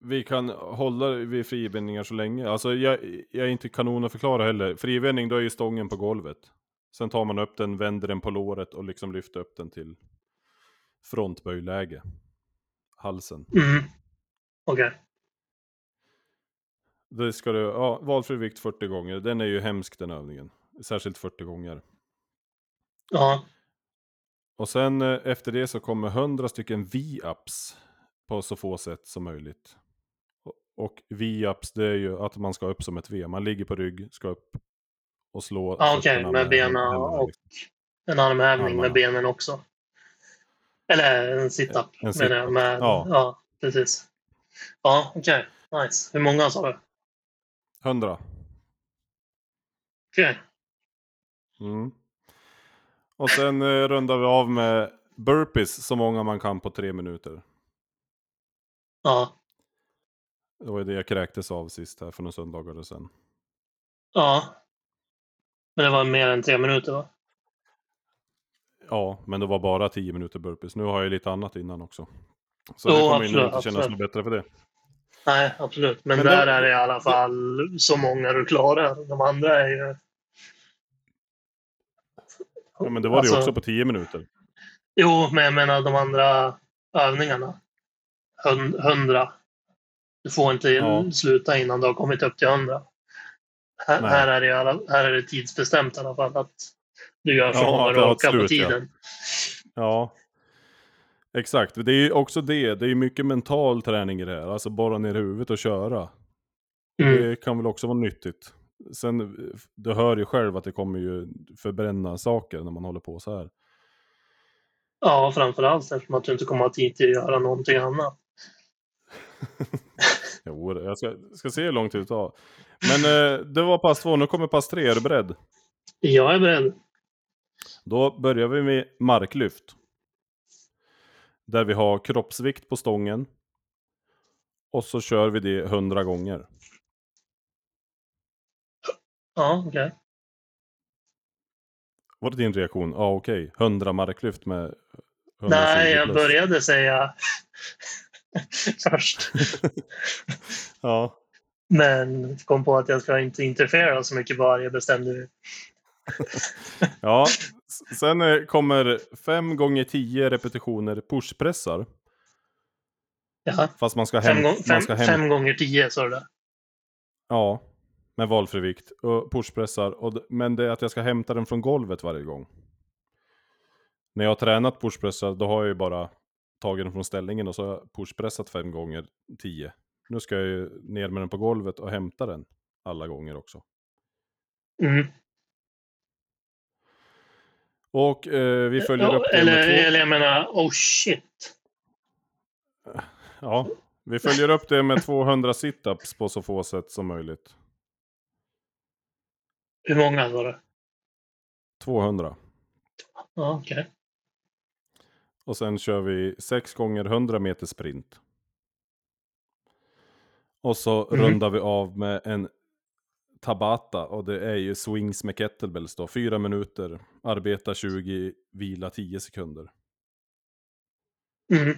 Vi kan hålla vid frivändningar så länge. Alltså jag, jag är inte kanon att förklara heller. Frivändning då är ju stången på golvet. Sen tar man upp den, vänder den på låret och liksom lyfter upp den till frontböjläge. Halsen. Mm. Okej. Det ska du, ja, valfri vikt 40 gånger. Den är ju hemsk den övningen. Särskilt 40 gånger. Ja. Och sen eh, efter det så kommer 100 stycken V-ups på så få sätt som möjligt. Och- V-ups det är ju att man ska upp som ett V. Man ligger på rygg, ska upp och slå. Ja, Okej, fötterna med benen händerna, och liksom. en armhävning med benen också. Eller en sit-up. En menar jag, med, ja. ja. precis. Ja, okej. Nice. Hur många sa du? 100. Okej. Mm. Och sen eh, rundar vi av med burpees så många man kan på tre minuter. Ja. Det var ju det jag kräktes av sist här för några söndagar sedan. Ja. Men det var mer än tre minuter va? Ja, men det var bara 10 minuter burpees. Nu har jag lite annat innan också. Så Jo, det kommer ju absolut, inte kännas absolut. något bättre för det. Nej, absolut. Men, Men där det- är det i alla fall så många du klarar. De andra är ju... Ja, men det var det ju Alltså- också på 10 minuter. Jo, men jag menar de andra övningarna. Hun- Hundra. Du får inte Ja. sluta innan du har kommit upp till hundra. Här, här, är det, här är det tidsbestämt i alla fall. Att du gör så Ja, många att ett orkar på slut, ja. tiden. Ja. Exakt, det är ju också det. Det är ju mycket mental träning i det här. Alltså borra ner huvudet och köra. Mm. Det kan väl också vara nyttigt. Sen, eh, du hör ju själv att det kommer ju förbränna saker när man håller på så här. Ja, framförallt eftersom att du inte kommer ha tid till att göra någonting annat. <laughs> Jo, jag ska, ska se hur lång tid det tar. Men eh, det var pass två, nu kommer pass tre. Är du beredd? Jag är beredd. Då börjar vi med marklyft. Där vi har kroppsvikt på stången. Och så kör vi det 100 gånger. Ja, okej. Var det din reaktion? Ja, okej. 100 marklyft med 120 Nej, jag plus. började säga <laughs> först. <laughs> Ja, Men kom på att jag ska inte interfera så mycket bara jag bestämde mig. <laughs> ja. Sen eh, kommer 5 gånger 10 repetitioner pushpressar. Jaha. Fast man ska hem, gång, man fem, ska hem, fem gånger tio sa du det. Ja, med valfri vikt. Och pushpressar. Och, men det är att jag ska hämta den från golvet varje gång. När jag har tränat pushpressar, då har jag ju bara tagit den från ställningen och så har jag pushpressat fem gånger tio. Nu ska jag ju ner med den på golvet och hämta den alla gånger också. Mm. Och eh, vi följer Ja, upp det eller, med två... eller jag menar, oh shit. Ja, vi följer upp det med 200 situps på så få sätt som möjligt. Hur många sa du? 200. Ja, okej. Och sen kör vi 6 gånger 100 meter sprint. Och så Mm. rundar vi av med en Tabata och det är ju swings med kettlebells då. 4 minuter, arbeta 20, vila 10 sekunder. Mm.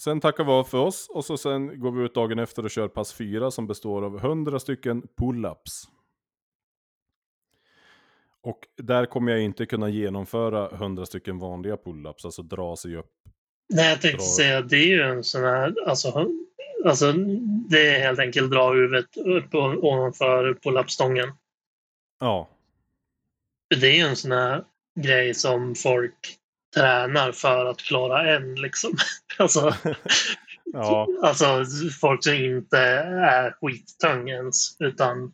Sen tackar vi av för oss och så sen går vi ut dagen efter och kör pass 4 som består av 100 stycken pull-ups. Och där kommer jag inte kunna genomföra 100 stycken vanliga pull-ups, alltså dra sig upp. Nej, jag tänkte Bra. säga det är ju en sån här, alltså, alltså det är helt enkelt dra huvudet upp ovanför pull-up-stången. Ja, Det är ju en sån här grej som folk tränar för att klara en liksom. <laughs> Alltså, <laughs> ja, alltså folk som inte är skittung ens, utan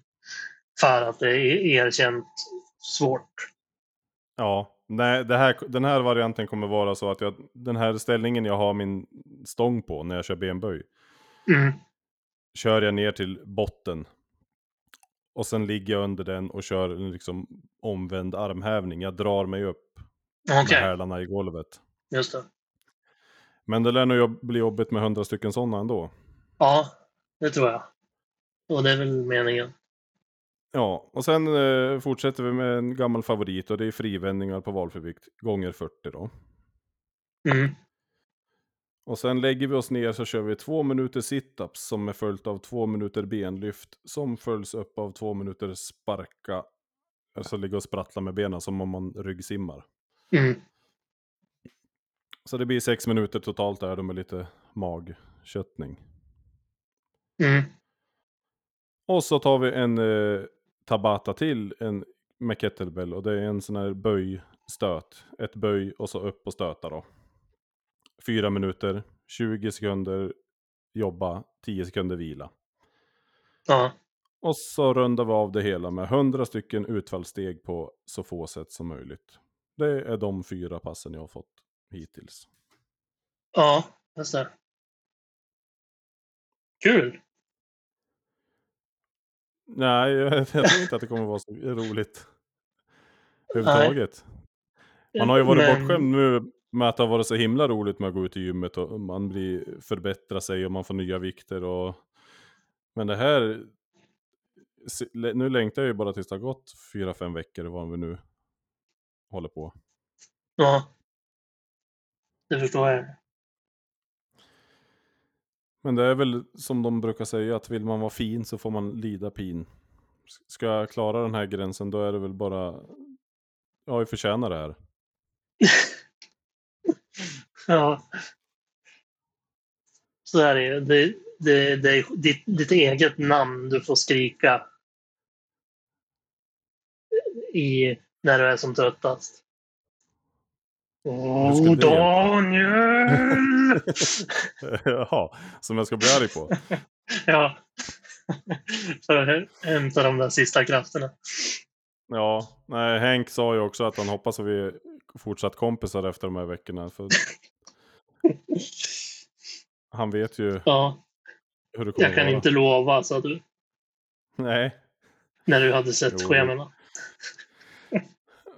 För att det är erkänt svårt. Ja, nej, det här, den här varianten kommer vara så att jag, den här ställningen jag har min stång på när jag kör benböj, Mm. kör jag ner till botten. Och sen ligger jag under den och kör en liksom omvänd armhävning. Jag drar mig upp Okej, med hälarna i golvet. just det. Men det lär nog bli jobbigt med hundra stycken sådana ändå. Ja, det tror jag. Och det är väl meningen. Ja, och sen eh, fortsätter vi med en gammal favorit och det är frivändningar på valfri vikt gånger 40 då. Mm. Och sen lägger vi oss ner så kör vi två minuter situps som är följt av två minuter benlyft som följs upp av två minuter sparka, alltså ligga och sprattla med benen som om man ryggsimmar. Mm. Så det blir sex minuter totalt där med lite magköttning. Mm. Och så tar vi en eh, tabata till en med kettlebell och det är en sån här böjstöt. Ett böj och så upp och stöta då. Fyra minuter, 20 sekunder jobba, 10 sekunder vila. Ja. Och så rundar vi av det hela med 100 stycken utfallssteg på så få sätt som möjligt. Det är de fyra passen jag har fått hittills. Ja, just det. Kul! Nej, jag, <laughs> jag tror inte att det kommer vara så roligt. Överhuvudtaget. Man har ju varit Men- bortskämd nu med att det har varit så himla roligt med att gå ut i gymmet och man blir förbättrar sig och man får nya vikter och... Men det här... Nu längtar jag ju bara tills det har gått fyra, fem veckor vad vi nu håller på. Ja. Det förstår jag. Men det är väl som de brukar säga att vill man vara fin så får man lida pin. Ska jag klara den här gränsen då är det väl bara... Ja, jag förtjänar det här. <laughs> Ja. Så är det. Det, det, det är ditt, ditt eget namn du får skrika i, när du är som tröttast. Åh, det- Daniel! <laughs> Jaha, som jag ska bli arg på. <laughs> ja. För att hämta de där sista krafterna. Ja, nej, Henk sa ju också att han hoppas att vi är fortsatt kompisar efter de här veckorna. För <laughs> han vet ju Ja, hur det kommer jag kan vara. inte lova, sa du. Nej, När du hade sett Jo. schemana.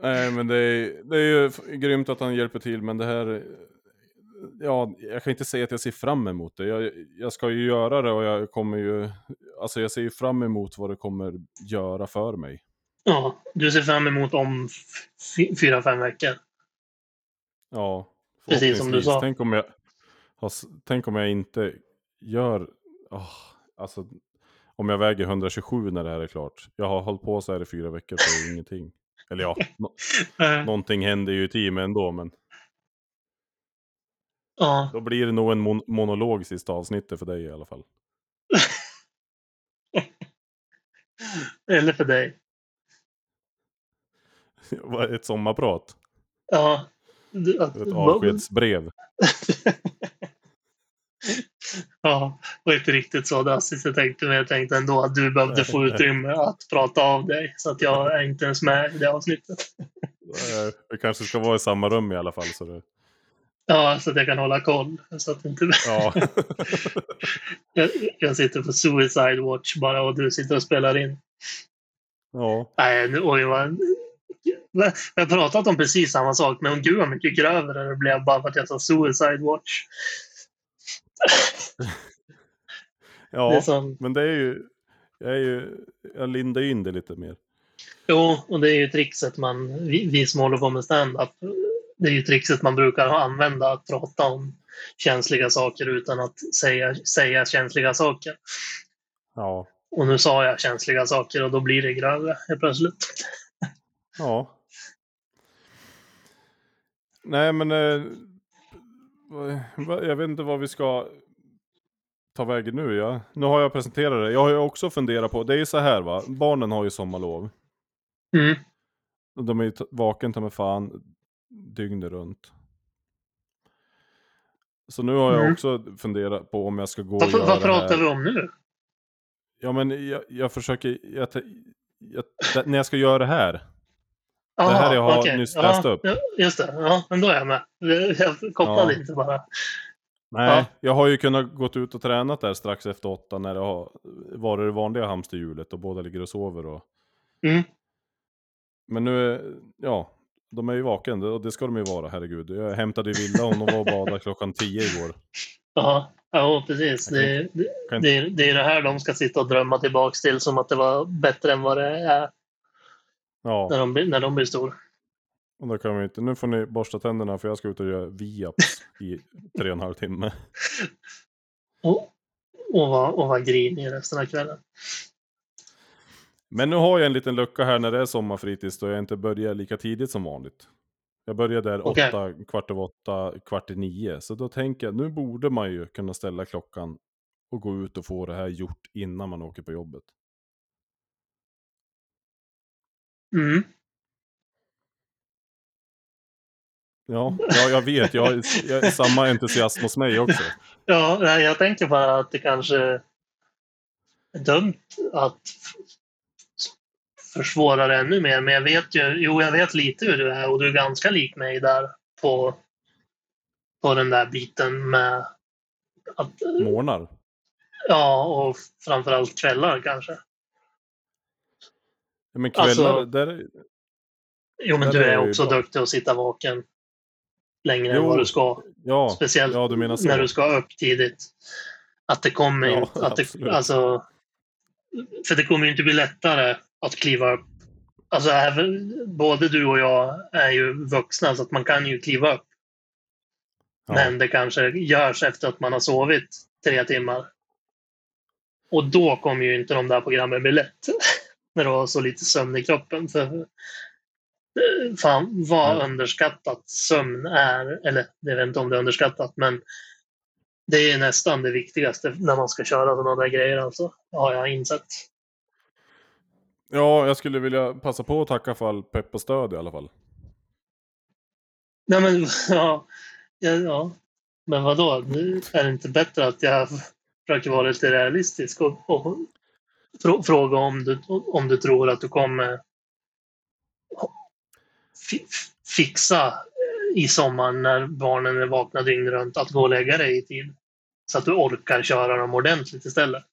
nej, men det är, det är ju grymt att han hjälper till. Men det här, ja, jag kan inte säga att jag ser fram emot det. Jag, jag ska ju göra det och jag kommer ju, alltså jag ser ju fram emot vad det kommer göra för mig. Ja, du ser fram emot om fyra, fem veckor. Ja, Precis som du sa. Tänk om jag, tänk om jag inte gör... åh, alltså, om jag väger 127 när det här är klart. Jag har hållit på så här i fyra veckor för ingenting. Eller ja, <laughs> Eh, någonting händer ju i teamet ändå, men Ja, då blir det nog en mon monolog sista avsnittet för dig i alla fall. <laughs> eller för dig. <laughs> Ett sommarprat. Ja. Du- att- Ett avskedsbrev. <laughs> Ja, och inte riktigt så drastiskt jag tänkte, men jag tänkte ändå att du behövde få utrymme att prata av dig. Så att jag är inte ens med i det avsnittet. Vi kanske ska vara i samma rum i alla fall. Så det, Ja, så att jag kan hålla koll. Så att inte... ja. <laughs> jag, jag sitter på Suicide Watch bara och du sitter och spelar in. ja. Nej, nu, oj vad... Vi har pratat om precis samma sak, men gud vad mycket grövre det blev bara för att jag sa Suicide Watch. <laughs> Det ja, som, men det är ju... Jag, är ju, jag lindar in det lite mer. jo, och det är ju trixet man, vi, vi som håller på med stand-up, det är ju trixet man brukar använda att prata om känsliga saker utan att säga, säga känsliga saker. Ja. Och nu sa jag känsliga saker och då blir det grövre helt plötsligt. Ja. Nej men... Eh, jag vet inte vad vi ska ta vägen nu. Ja. Nu har jag presenterat det. Jag har ju också funderat på, det är ju så här va. Barnen har ju sommarlov. Mm. De är ju vaken ta med fan dygnet runt. Så nu har jag Mm. också funderat på om jag ska gå och Vad, göra vad det pratar vi om nu? Ja men jag, jag försöker, jag, jag, det- när jag ska göra det här. Aha, här jag har okej. nyss Ja, läst upp. Just det, ja, men då är jag med. Jag kopplade Ja. inte bara. Nej, Ja. jag har ju kunnat gått ut och tränat där strax efter åtta när det har varit det vanliga hamsterhjulet och båda ligger och sover. Och... Mm. Men nu, ja, de är ju vaken och det ska de ju vara, herregud. Jag hämtade ju Villa hon var och badade klockan tio igår. <laughs> Ja, ja precis. Kan Det, det, kan det, är- det är det här de ska sitta och drömma tillbaks till som att det var bättre än vad det är Ja, när de, när de blir stor. och då kan vi inte. Nu får ni borsta tänderna för jag ska ut och göra viaps i tre och en halv timme. <laughs> Och, och, vara, och vara grinig resten av kvällen. Men nu har jag en liten lucka här när det är sommarfritids då jag inte börjar lika tidigt som vanligt. Jag börjar där Okej. åtta, kvart över åtta, kvart i nio. Så då tänker jag, nu borde man ju kunna ställa klockan och gå ut och få det här gjort innan man åker på jobbet. Mm. Ja, ja jag vet. Jag jag samma entusiasm hos mig också. <laughs> Ja, jag tänker bara att det kanske är dumt att f- försvåra det ännu mer. Men jag vet ju, jo, jag vet lite hur du är och du är ganska lik mig där på, på den där biten med att, Månar. ja, och framförallt kvällar kanske. Ja, men kvällar, Alltså- där, Jo, men Där du är är också bra. duktig att sitta vaken längre än Jo, vad du ska. ja, Speciellt ja, du när du ska upp tidigt. Att det kommer Ja, inte... Att det, alltså, för det kommer ju inte bli lättare att kliva upp. Alltså, även, både du och jag är ju vuxna så att man kan ju kliva upp. Ja. Men det kanske görs efter att man har sovit tre timmar. Och då kommer ju inte de där programmen bli lätt. <laughs> när du har så lite sömn i kroppen. För, eh, fan vad Ja. underskattat sömn är. Eller jag vet inte om det är underskattat men det är nästan det viktigaste när man ska köra sådana där grejer alltså. Har jag insett ja, jag skulle vilja passa på att tacka för all pepp och stöd i alla fall. Nej men <laughs> ja. ja, ja. Men vadå? Nu är det inte bättre att jag försöker vara lite realistisk och, och frå- fråga om du, om du tror att du kommer fixa eh, i sommar när barnen är vakna dygnet runt att gå och lägga dig i tid. Så att du orkar köra dem ordentligt istället.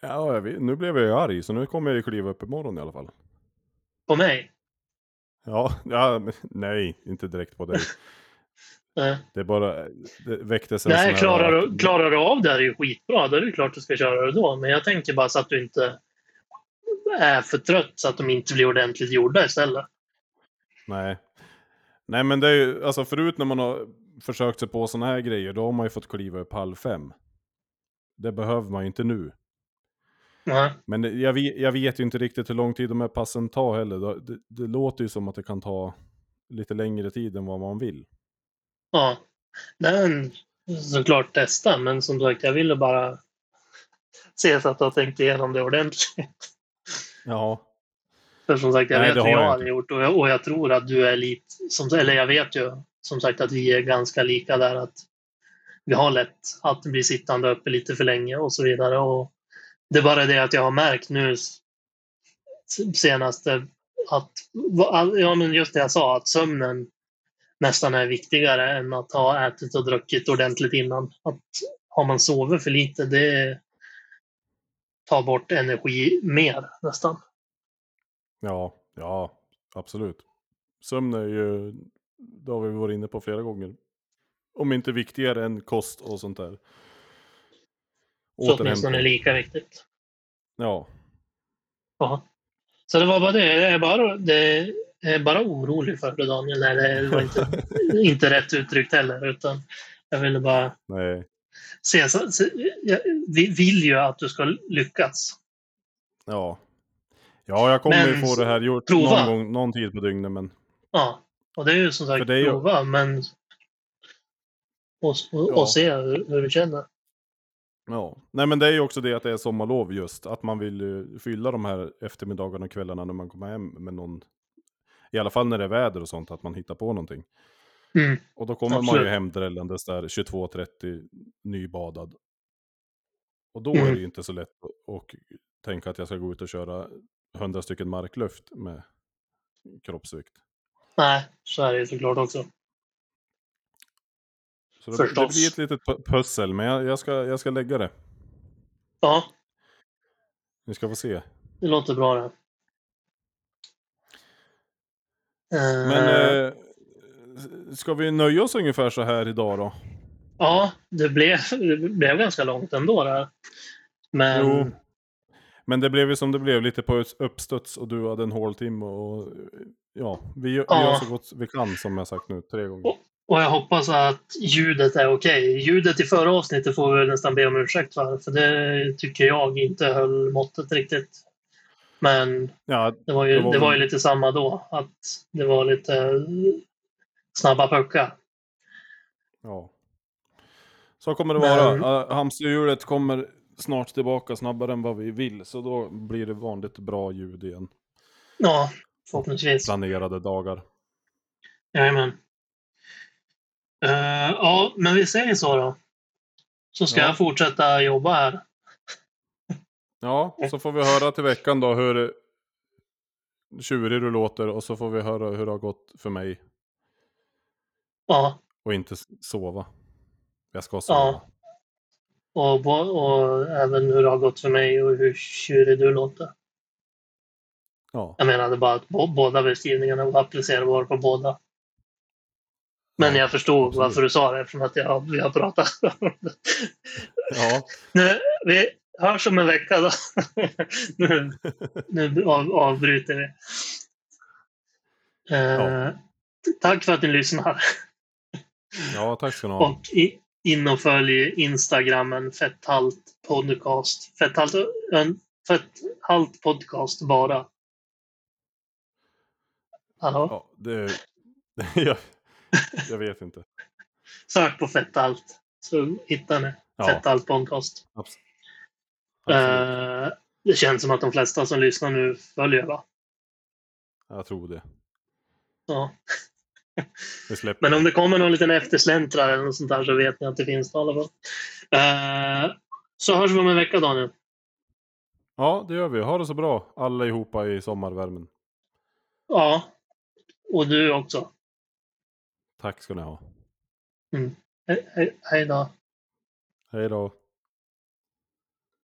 Ja, jag vet, nu blev jag ju arg, så nu kommer jag ju kliva upp imorgon i alla fall. På mig. Ja, ja nej, inte direkt på dig. <laughs> Eh, Det är bara, det väcktes en Nej, sån här- klarar du, klarar du av det här är ju skitbra. Då är det klart du ska köra det då. Men jag tänker bara så att du inte är för trött så att de inte blir ordentligt gjorda istället. Nej. Nej men det är ju, alltså förut när man har försökt sig på sådana här grejer, då har man ju fått kliva upp halv fem. Det behöver man ju inte nu. Nej. Men jag vet, jag vet ju inte riktigt hur lång tid de här passen tar heller. Det, det, låter ju som att det kan ta lite längre tid än vad man vill. Ja. Men såklart testa. Men som sagt, jag ville bara se så att du har tänkt igenom det ordentligt. Ja. För som sagt, jag Nej, vet hur jag jag hade gjort och jag, och jag tror att du är lite, som, eller jag vet ju som sagt att vi är ganska lika där att vi har lätt att bli sittande uppe lite för länge och så vidare. Och det är bara det att jag har märkt nu senaste att, ja men just det jag sa, att sömnen nästan är viktigare än att ha ätit och druckit ordentligt innan. Att har man sovit för lite, det tar bort energi mer nästan. Ja, ja, absolut. Sömn är ju, det har vi varit inne på flera gånger. Om inte viktigare än kost och sånt där. Så åtminstone lika viktigt. Ja, Ja. Så det var bara det. Jag är bara, det är bara orolig för det Daniel. Nej, det var inte, <laughs> inte rätt uttryckt heller. Utan jag ville bara nej. se. Så, se jag, vi vill ju att du ska lyckas. Ja. Ja, jag kommer ju Men få det här gjort prova. någon, gång, någon tid på dygnet, men Ja. Och det är ju som sagt är ju- prova, men och, och, Ja. och se hur, hur du känner. Ja. Nej, men det är ju också det att det är sommarlov just. Att man vill ju fylla de här eftermiddagarna och kvällarna när man kommer hem med någon, i alla fall när det är väder och sånt, att man hittar på någonting. Mm. Och då kommer man Absolut. ju hem drällandes där 22.30 nybadad. Och då Mm. är det ju inte så lätt att och tänka att jag ska gå ut och köra 100 stycken markluft med kroppsvikt. Nej, så är det ju såklart också. Så det, det Förstås. blir ett litet pu- pussel, men jag, jag, ska, jag ska lägga det. Ja, Ni ska få se. det låter bra det. Eh, Men eh, ska vi nöja oss ungefär så här idag då? Ja, det blev, det blev ganska långt ändå där. Men Jo. Men det blev ju som det blev, lite på uppstuds och du hade en håltimme och ja, vi, gör- vi Ja. gör så gott vi kan som jag sagt nu tre gånger. Och jag hoppas att ljudet är okej. Ljudet i förra avsnittet får vi nästan be om ursäkt för. För det tycker jag inte höll måttet riktigt. Men Ja, det var ju, Det var det var ju lite samma då. Att det var lite snabba puckar. ja. Så kommer det Men- vara. Uh, hamsterhjulet kommer snart tillbaka snabbare än vad vi vill. Så då blir det vanligt bra ljud igen. Ja, förhoppningsvis. Planerade dagar. Jajamän. Uh, ja, men vi säger så då. Så ska Ja. jag fortsätta jobba här. Ja, så får vi höra till veckan då hur tjurig du låter och så får vi höra hur det har gått för mig Ja, och inte sova. Jag ska sova. Ja. och, och även hur det har gått för mig och hur tjurig du låter. Ja. Jag menade bara att båda beskrivningarna var applicerbara på båda. Men Ja, jag förstod absolut. varför du sa det eftersom att jag, vi har pratat om det. ja. Nu, vi hörs om en vecka då. nu nu av, avbryter vi. Eh, Ja. Tack för att ni lyssnar. ja, tack ska ni ha. Och i, in och följ Instagrammen Fetthalt Podcast. Fetthalt, fetthalt Podcast bara. Hallå? Ja, det... <laughs> <laughs> jag vet inte. Sök på Fetthalt så hittar ni Ja, Fetthalt Podcast. abs- absolut. Eh, det känns som att de flesta som lyssnar nu följer va? Jag tror det. Ja. <laughs> Men om det kommer någon liten eftersläntrare eller något sånt där så vet ni att det finns det i alla fall. Eh, så hörs vi om en vecka Daniel. Ja, det gör vi. Ha det så bra allihopa i sommarvärmen. Ja, och du också. Tack ska ni ha. He- he- Hej då. Hej då.